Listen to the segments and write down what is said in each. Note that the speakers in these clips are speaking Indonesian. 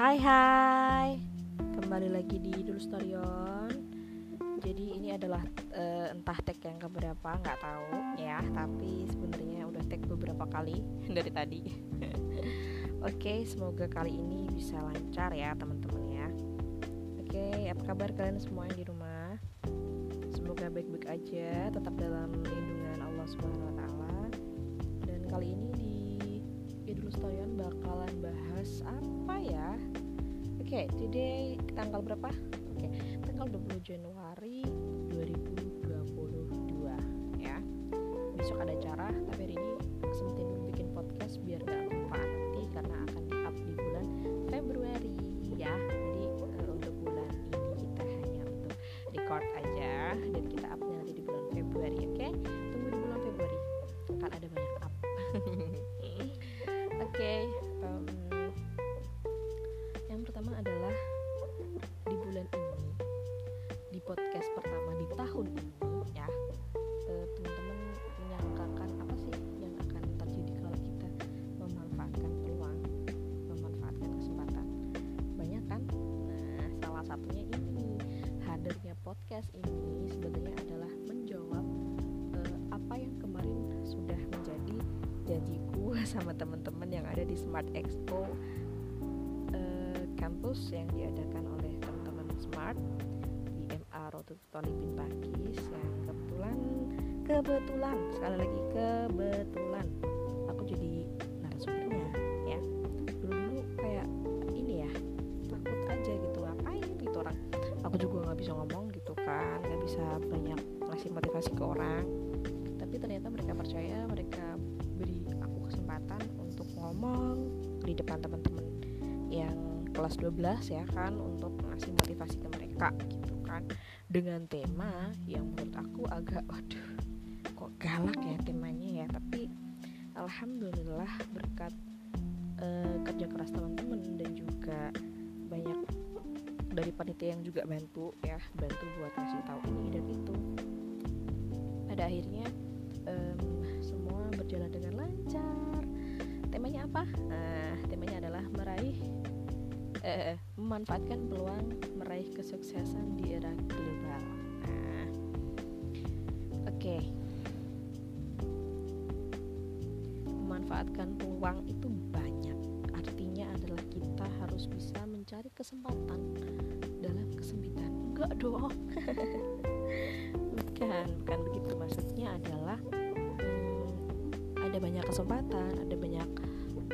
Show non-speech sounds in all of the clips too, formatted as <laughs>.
Hai hai. Kembali lagi di Dulu Storyon Jadi ini adalah uh, entah tag yang keberapa nggak tahu ya. Tapi sebenarnya udah tag beberapa kali <laughs> dari tadi. <laughs> Oke semoga kali ini bisa lancar ya teman-teman ya. Oke apa kabar kalian semua yang di rumah? Semoga baik-baik aja Tetap dalam lindungan Allah Subhanahu Wa Taala. Dan kali ini di Idul Stoyon bakalan bahas apa? Oke, okay, today tanggal berapa? Oke, okay, tanggal 20 Januari 2022 ya. Besok ada acara, tapi hari ini sempetin dulu bikin podcast biar gak lupa nanti karena akan di-up di bulan Februari ya. Jadi uh, untuk bulan ini kita hanya untuk record aja dan kita upnya nanti di bulan Februari, oke? Okay? Tunggu di bulan Februari akan ada banyak up. <laughs> sama teman-teman yang ada di Smart Expo uh, kampus yang diadakan oleh teman-teman Smart di MA Rotu Tony Pin Pakis yang kebetulan kebetulan sekali lagi kebetulan. Aku jadi narasumbernya ya. Dulu-dulu kayak ini ya takut aja gitu ngapain gitu orang. Aku juga nggak bisa ngomong gitu kan nggak bisa banyak ngasih motivasi ke orang. Tapi ternyata mereka percaya mereka beri aku kesempatan untuk ngomong di depan teman-teman yang kelas 12 ya kan untuk ngasih motivasi ke mereka gitu kan. Dengan tema yang menurut aku agak waduh kok galak ya temanya ya. Tapi alhamdulillah berkat uh, kerja keras teman-teman dan juga banyak dari panitia yang juga bantu ya bantu buat ngasih tahu ini dan itu. Pada akhirnya um, semua berjalan dengan lancar. Temanya apa? Nah temanya adalah meraih eh, memanfaatkan peluang meraih kesuksesan di era global. Nah oke. Okay. memanfaatkan peluang itu banyak. Artinya adalah kita harus bisa mencari kesempatan dalam kesempitan. Enggak dong <laughs> ada banyak kesempatan ada banyak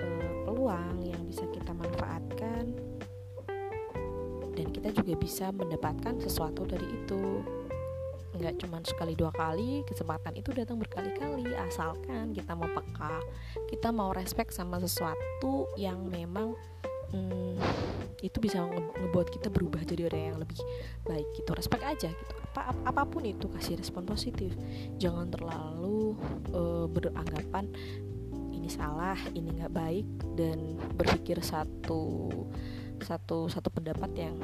uh, peluang yang bisa kita manfaatkan. Dan kita juga bisa mendapatkan sesuatu dari itu. Nggak cuma sekali dua kali kesempatan itu datang berkali-kali. Asalkan kita mau peka kita mau respect sama sesuatu yang memang hmm, itu bisa nge ngebuat kita berubah jadi orang yang lebih baik gitu. Respect aja gitu. Apa ap apa pun itu kasih respon positif. Jangan terlalu uh, beranggapan ini salah ini nggak baik dan berpikir satu satu satu pendapat yang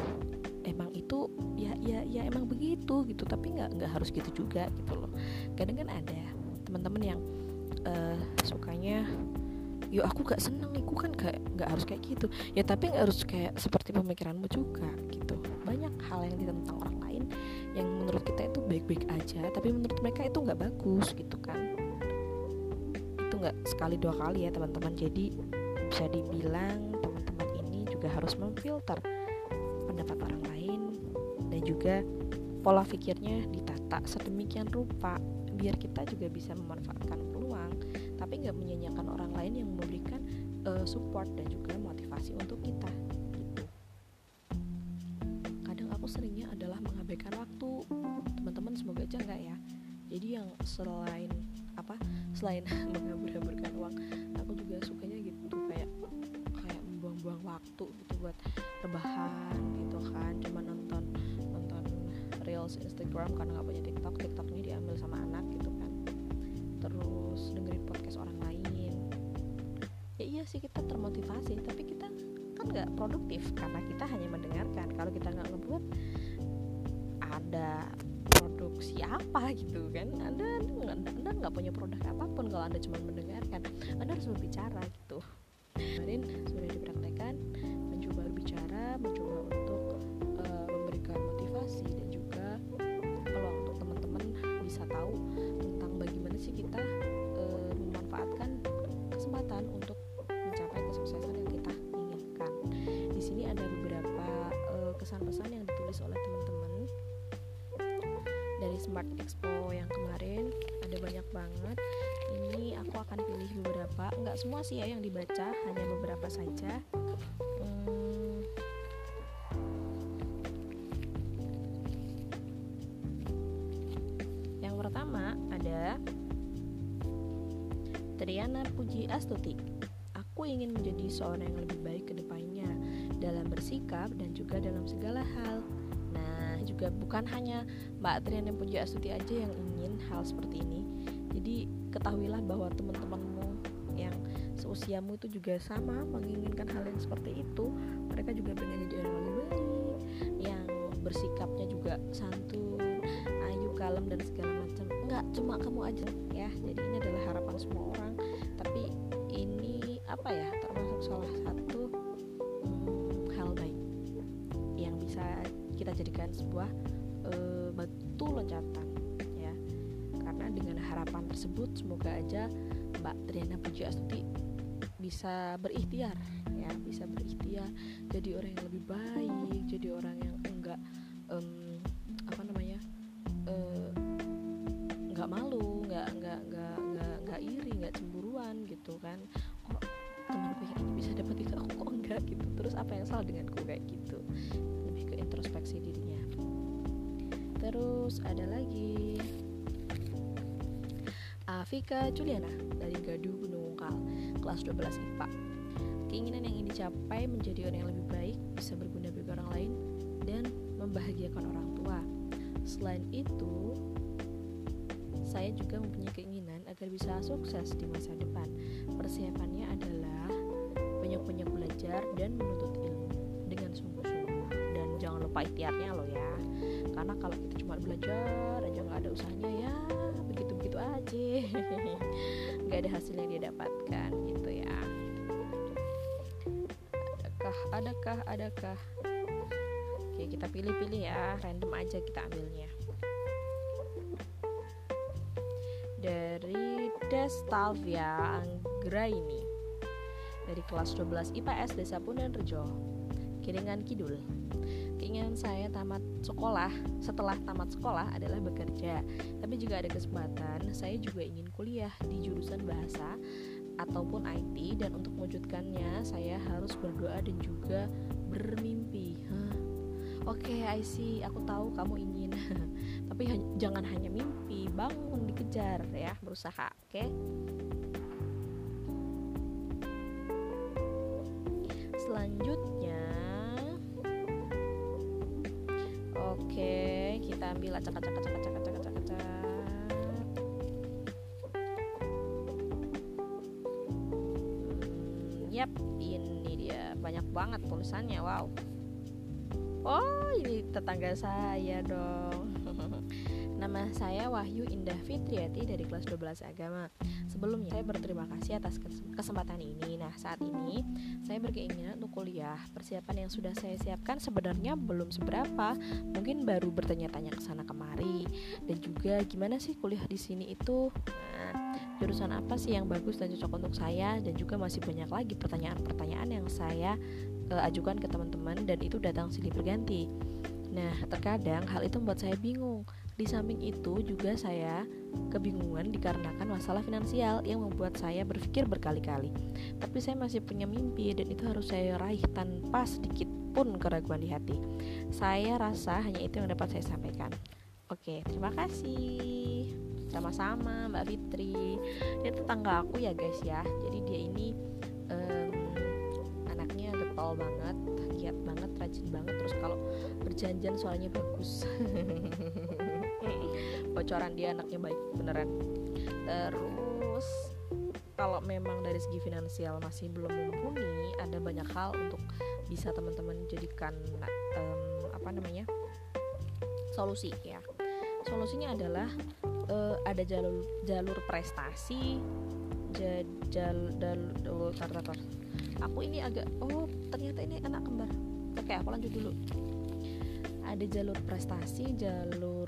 emang itu ya ya ya emang begitu gitu. Tapi nggak nggak harus gitu juga gitu loh. Kadang kan ada teman-teman yang uh, sukanya yuk aku gak seneng aku kan gak nggak harus kayak gitu. Ya tapi nggak harus kayak seperti pemikiranmu juga gitu. Banyak hal yang ditentang orang lain yang menurut kita itu baik-baik aja tapi menurut mereka itu nggak bagus gitu kan. Itu nggak sekali dua kali ya teman-teman. Jadi bisa dibilang teman-teman ini juga harus memfilter pendapat orang lain dan juga pola pikirnya ditata sedemikian rupa biar kita juga bisa memanfaatkan peluang tapi nggak menyanyiakan orang lain yang memberikan uh, support dan juga motivasi untuk kita gitu. Kadang aku seringnya adalah mengabaikan waktu. Teman-teman semoga aja nggak ya. Jadi yang selain apa selain <laughs> menghambur-hamburkan uang aku juga sukanya gitu kayak kayak membuang-buang waktu gitu buat rebahan gitu kan. Cuma nonton nonton reels Instagram karena nggak punya TikTok TikToknya diambil sama anak gitu terus dengerin podcast orang lain. Ya iya sih kita termotivasi tapi kita kan nggak produktif karena kita hanya mendengarkan. Kalau kita nggak ngebuat ada produksi apa gitu kan? Anda anda nggak punya produk apa pun kalau anda cuma mendengarkan. Anda harus berbicara gitu. Kemarin sudah dipraktekkan mencoba berbicara mencoba untuk uh, memberikan motivasi dan juga peluang untuk teman-teman bisa tahu kesan-pesan yang ditulis oleh teman-teman dari Smart Expo yang kemarin. Ada banyak banget. Ini aku akan pilih beberapa. Nggak semua sih ya yang dibaca hanya beberapa saja. Hmm, yang pertama ada Triana Puji Astuti aku ingin menjadi seorang yang lebih baik ke depannya dalam bersikap dan juga dalam segala hal. Nah juga bukan hanya Mbak Triana Puji Astuti aja yang ingin hal seperti ini. Jadi ketahuilah bahwa teman-temanmu yang seusiamu itu juga sama menginginkan hal yang seperti itu. Mereka juga pengen jadi orang lebih baik yang bersikapnya juga santun ayu kalem dan segala macam. Nggak cuma kamu aja ya. Jadi ini adalah harapan semua orang. Tapi ini apa ya termasuk salah satu jadikan sebuah uh, batu loncatan dengan harapan tersebut semoga aja Mbak Triana Puji Astuti bisa berikhtiar ya bisa berikhtiar jadi orang yang lebih baik jadi orang yang enggak um, apa namanya enggak uh, malu enggak enggak enggak enggak enggak iri enggak cemburuan gitu kan. Kok temanku yang ini bisa dapat itu aku kok enggak gitu. Terus apa yang salah denganku kayak gitu ada lagi Afika Juliana dari Gaduh Gunung Ungkal, kelas 12 IPA. Keinginan yang ingin dicapai menjadi orang yang lebih baik, bisa berguna bagi orang lain, dan membahagiakan orang tua. Selain itu, saya juga mempunyai keinginan agar bisa sukses di masa depan. Persiapannya adalah banyak-banyak belajar dan menuntut ilmu dengan sungguh-sungguh. Dan jangan lupa ikhtiarnya loh ya. Karena kalau kita cuma belajar aja nggak ada usahanya ya begitu aja. <laughs> Nggak ada hasil yang dia dapatkan gitu ya. Adakah adakah adakah? Oke kita pilih-pilih ya random aja kita ambilnya. Dari Destavia Anggraini dari kelas 12 IPS Desa Pundan Rejo Kiringan Kidul keinginan saya tamat sekolah setelah tamat sekolah adalah bekerja tapi juga ada kesempatan saya juga ingin kuliah di jurusan bahasa ataupun IT dan untuk mewujudkannya saya harus berdoa dan juga bermimpi? Oke, okay, I see. Aku tahu kamu ingin, <laughs> tapi jangan hanya mimpi, bangun, dikejar ya, berusaha. Oke. Okay? Selanjutnya Oke, kita ambil acak acak acak acak acak acak acak. Hmm, yap, ini dia banyak banget tulisannya. Wow. Oh, ini tetangga saya dong. <laughs> Nama saya Wahyu Indah Fitriati dari kelas 12 agama. Sebelumnya saya berterima kasih atas kesempatan ini. Nah, saat ini saya berkeinginan untuk kuliah. Persiapan yang sudah saya siapkan sebenarnya belum seberapa. Mungkin baru bertanya-tanya ke sana kemari dan juga gimana sih kuliah di sini itu. Nah, jurusan apa sih yang bagus dan cocok untuk saya dan juga masih banyak lagi pertanyaan-pertanyaan yang saya uh, ajukan ke teman-teman dan itu datang silih berganti. Nah, terkadang hal itu membuat saya bingung. Di samping itu juga saya kebingungan dikarenakan masalah finansial yang membuat saya berpikir berkali-kali. Tapi saya masih punya mimpi dan itu harus saya raih tanpa sedikit pun keraguan di hati. Saya rasa hanya itu yang dapat saya sampaikan. Oke, terima kasih. Sama-sama Mbak Fitri. Dia tetangga aku ya guys ya. Jadi dia ini um, anaknya getol banget, giat banget, rajin banget. Terus kalau berjanjian soalnya bagus. <laughs> <laughs> bocoran dia anaknya baik beneran. Terus kalau memang dari segi finansial masih belum mumpuni ada banyak hal untuk bisa teman-teman jadikan um, apa namanya solusi ya. Solusinya adalah uh, ada jalur jalur prestasi jal, jal, tar. aku ini agak oh ternyata ini anak kembar. Oke aku lanjut dulu. Ada jalur prestasi jalur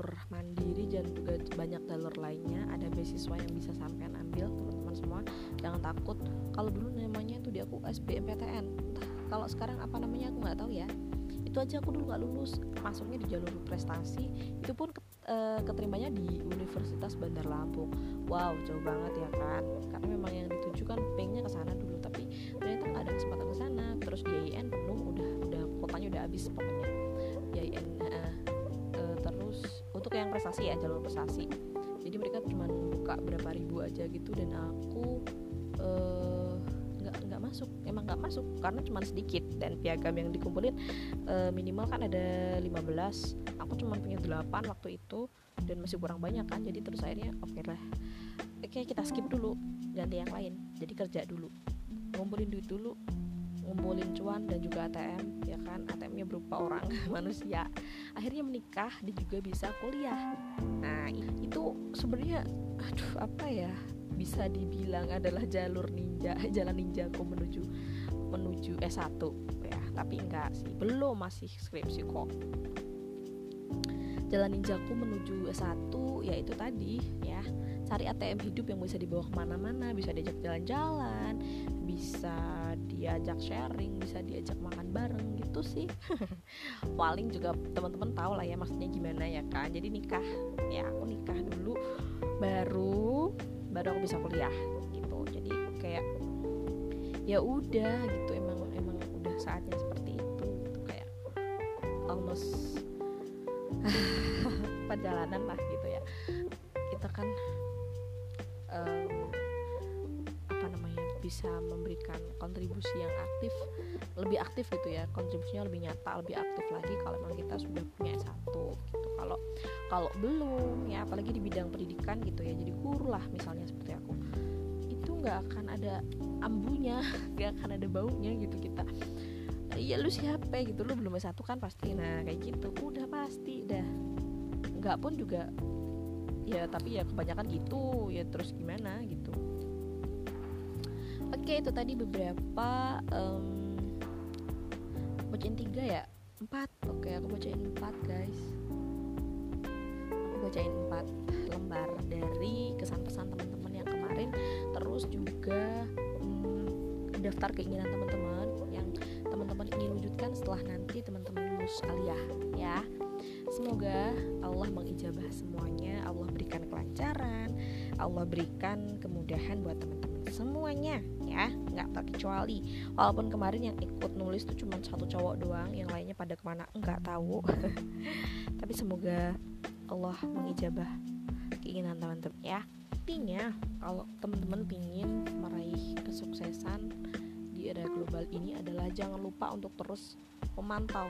beasiswa yang bisa sampean ambil teman-teman semua jangan takut. Kalau dulu namanya itu di aku SBMPTN kalau sekarang apa namanya aku nggak tahu ya. Itu aja aku dulu nggak lulus masuknya di jalur prestasi. Itu pun uh, keterimanya di Universitas Bandar Lampung. Wow jauh banget ya kan? Karena memang yang dituju kan pengennya ke sana dulu tapi ternyata nggak ada kesempatan ke sana. Terus IAIN penuh udah udah kotanya udah habis pokoknya. IAIN uh, uh, eh, terus untuk yang prestasi ya jalur prestasi jadi mereka cuma buka berapa ribu aja gitu dan aku nggak uh, nggak masuk. Emang nggak masuk karena cuma sedikit. Dan piagam yang dikumpulin uh, minimal kan ada 15 aku cuma punya 8 waktu itu dan masih kurang banyak kan. Jadi terus akhirnya oke okay lah. Oke okay, kita skip dulu ganti yang lain. Jadi kerja dulu. Ngumpulin duit dulu ngumpulin cuan dan juga ATM ya kan? ATM-nya berupa orang <laughs> manusia. Akhirnya menikah dan juga bisa kuliah. Nah itu sebenarnya aduh apa ya? Bisa dibilang adalah jalur ninja <laughs> jalan ninjaku menuju menuju S1 ya. Tapi enggak sih belum masih skripsi kok. Jalan ninjaku menuju S1 yaitu tadi ya cari ATM hidup yang bisa dibawa ke mana-mana bisa diajak jalan-jalan bisa diajak sharing bisa diajak makan bareng gitu sih. <laughs> Paling juga teman-teman tahu lah ya maksudnya gimana ya kan jadi nikah ya aku nikah dulu baru baru aku bisa kuliah gitu. Jadi kayak ya udah gitu. Emang emang udah saatnya seperti itu gitu. Kayak almost <laughs> perjalanan lah gitu ya. Kita kan um, apa namanya bisa memberikan kontribusi yang aktif lebih aktif gitu ya. Kontribusinya lebih nyata lebih aktif lagi kalau memang kita sudah punya satu gitu. Kalau kalau belum ya apalagi di bidang pendidikan gitu ya jadi guru lah misalnya seperti aku itu nggak akan ada ambunya <laughs> nggak akan ada baunya gitu kita. Iya lu siapa gitu? Lu belum satu kan pasti. Nah kayak gitu. Udah pasti. Dah. Nggak pun juga ya tapi ya kebanyakan gitu. Ya terus gimana gitu. Oke itu tadi beberapa um, bacain tiga ya? Empat. Oke aku bacain empat guys. Aku bacain empat lembar dari kesan pesan teman-teman yang kemarin. Terus juga um, daftar keinginan teman-teman yang teman-teman ingin wujudkan setelah nanti teman-teman lulus aliyah ya semoga Allah mengijabah semuanya Allah berikan kelancaran Allah berikan kemudahan buat teman-teman semuanya ya. Nggak terkecuali. Walaupun kemarin yang ikut nulis tuh cuma satu cowok doang yang lainnya pada ke mana nggak tahu. <laughs> Tapi semoga Allah mengijabah keinginan teman-teman ya. Intinya kalau teman-teman ingin meraih kesuksesan di era global ini adalah jangan lupa untuk terus memantau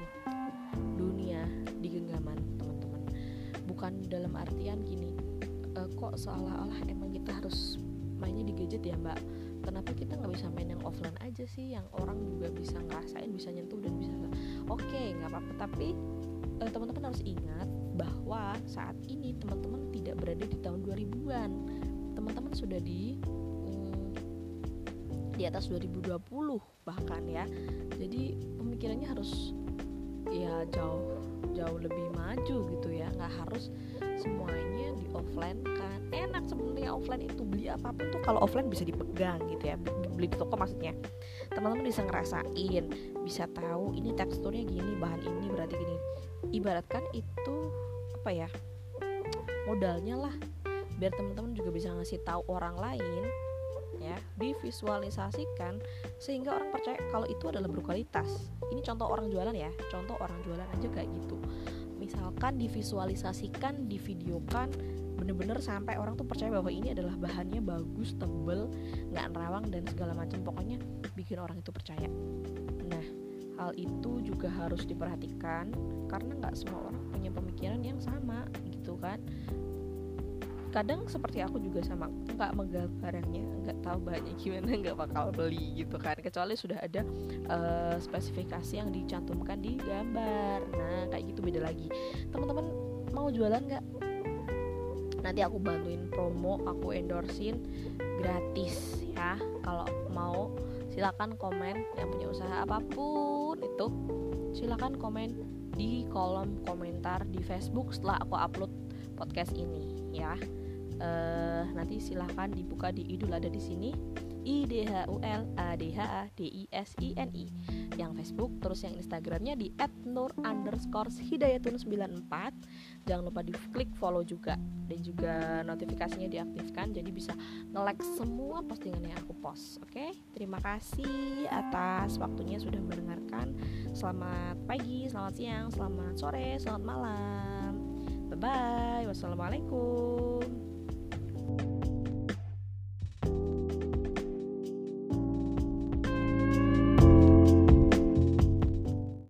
bukan dalam artian gini e, kok seolah-olah emang kita harus mainnya di gadget ya mbak? Kenapa kita nggak bisa main yang offline aja sih yang orang juga bisa ngerasain bisa nyentuh dan bisa oke okay, nggak apa-apa tapi e, teman-teman harus ingat bahwa saat ini teman-teman tidak berada di tahun 2000-an teman-teman sudah di mm, di atas 2020 bahkan ya. Jadi pemikirannya harus ya jauh jauh lebih maju gitu ya. Nggak harus semuanya di offline kan. Enak sebenarnya offline itu beli apa pun tuh kalau offline bisa dipegang gitu ya. Beli di toko maksudnya. Teman-teman bisa ngerasain bisa tahu ini teksturnya gini bahan ini berarti gini. Ibaratkan itu apa ya modalnya lah. Biar teman-teman juga bisa ngasih tahu orang lain ya divisualisasikan sehingga orang percaya kalau itu adalah berkualitas. Ini contoh orang jualan ya contoh orang jualan aja kayak gitu. Misalkan divisualisasikan divideokan bener-bener sampai orang tuh percaya bahwa ini adalah bahannya bagus tebel nggak nerawang dan segala macam. Pokoknya bikin orang itu percaya. Nah hal itu juga harus diperhatikan karena nggak semua orang punya pemikiran yang sama gitu kan kadang seperti aku juga sama nggak megang barangnya nggak tahu bahannya <laughs> gimana nggak bakal beli gitu kan. Kecuali sudah ada uh, spesifikasi yang dicantumkan di gambar. Nah kayak gitu beda lagi. Teman-teman mau jualan nggak? Nanti aku bantuin promo aku endorsein gratis ya. Kalau mau silakan komen yang punya usaha apa pun itu. Silahkan komen di kolom komentar di Facebook setelah aku upload podcast ini ya uh, nanti silahkan dibuka di Idul ada di sini. I D H U L A D H A D I S I N I. Yang Facebook terus yang Instagramnya di @nur underscore hidayatun 94 jangan lupa di klik follow juga dan juga notifikasinya diaktifkan jadi bisa nge-like semua postingan yang aku post oke? Okay? terima kasih atas waktunya sudah mendengarkan. Selamat pagi selamat siang selamat sore selamat malam. Bye bye wassalamualaikum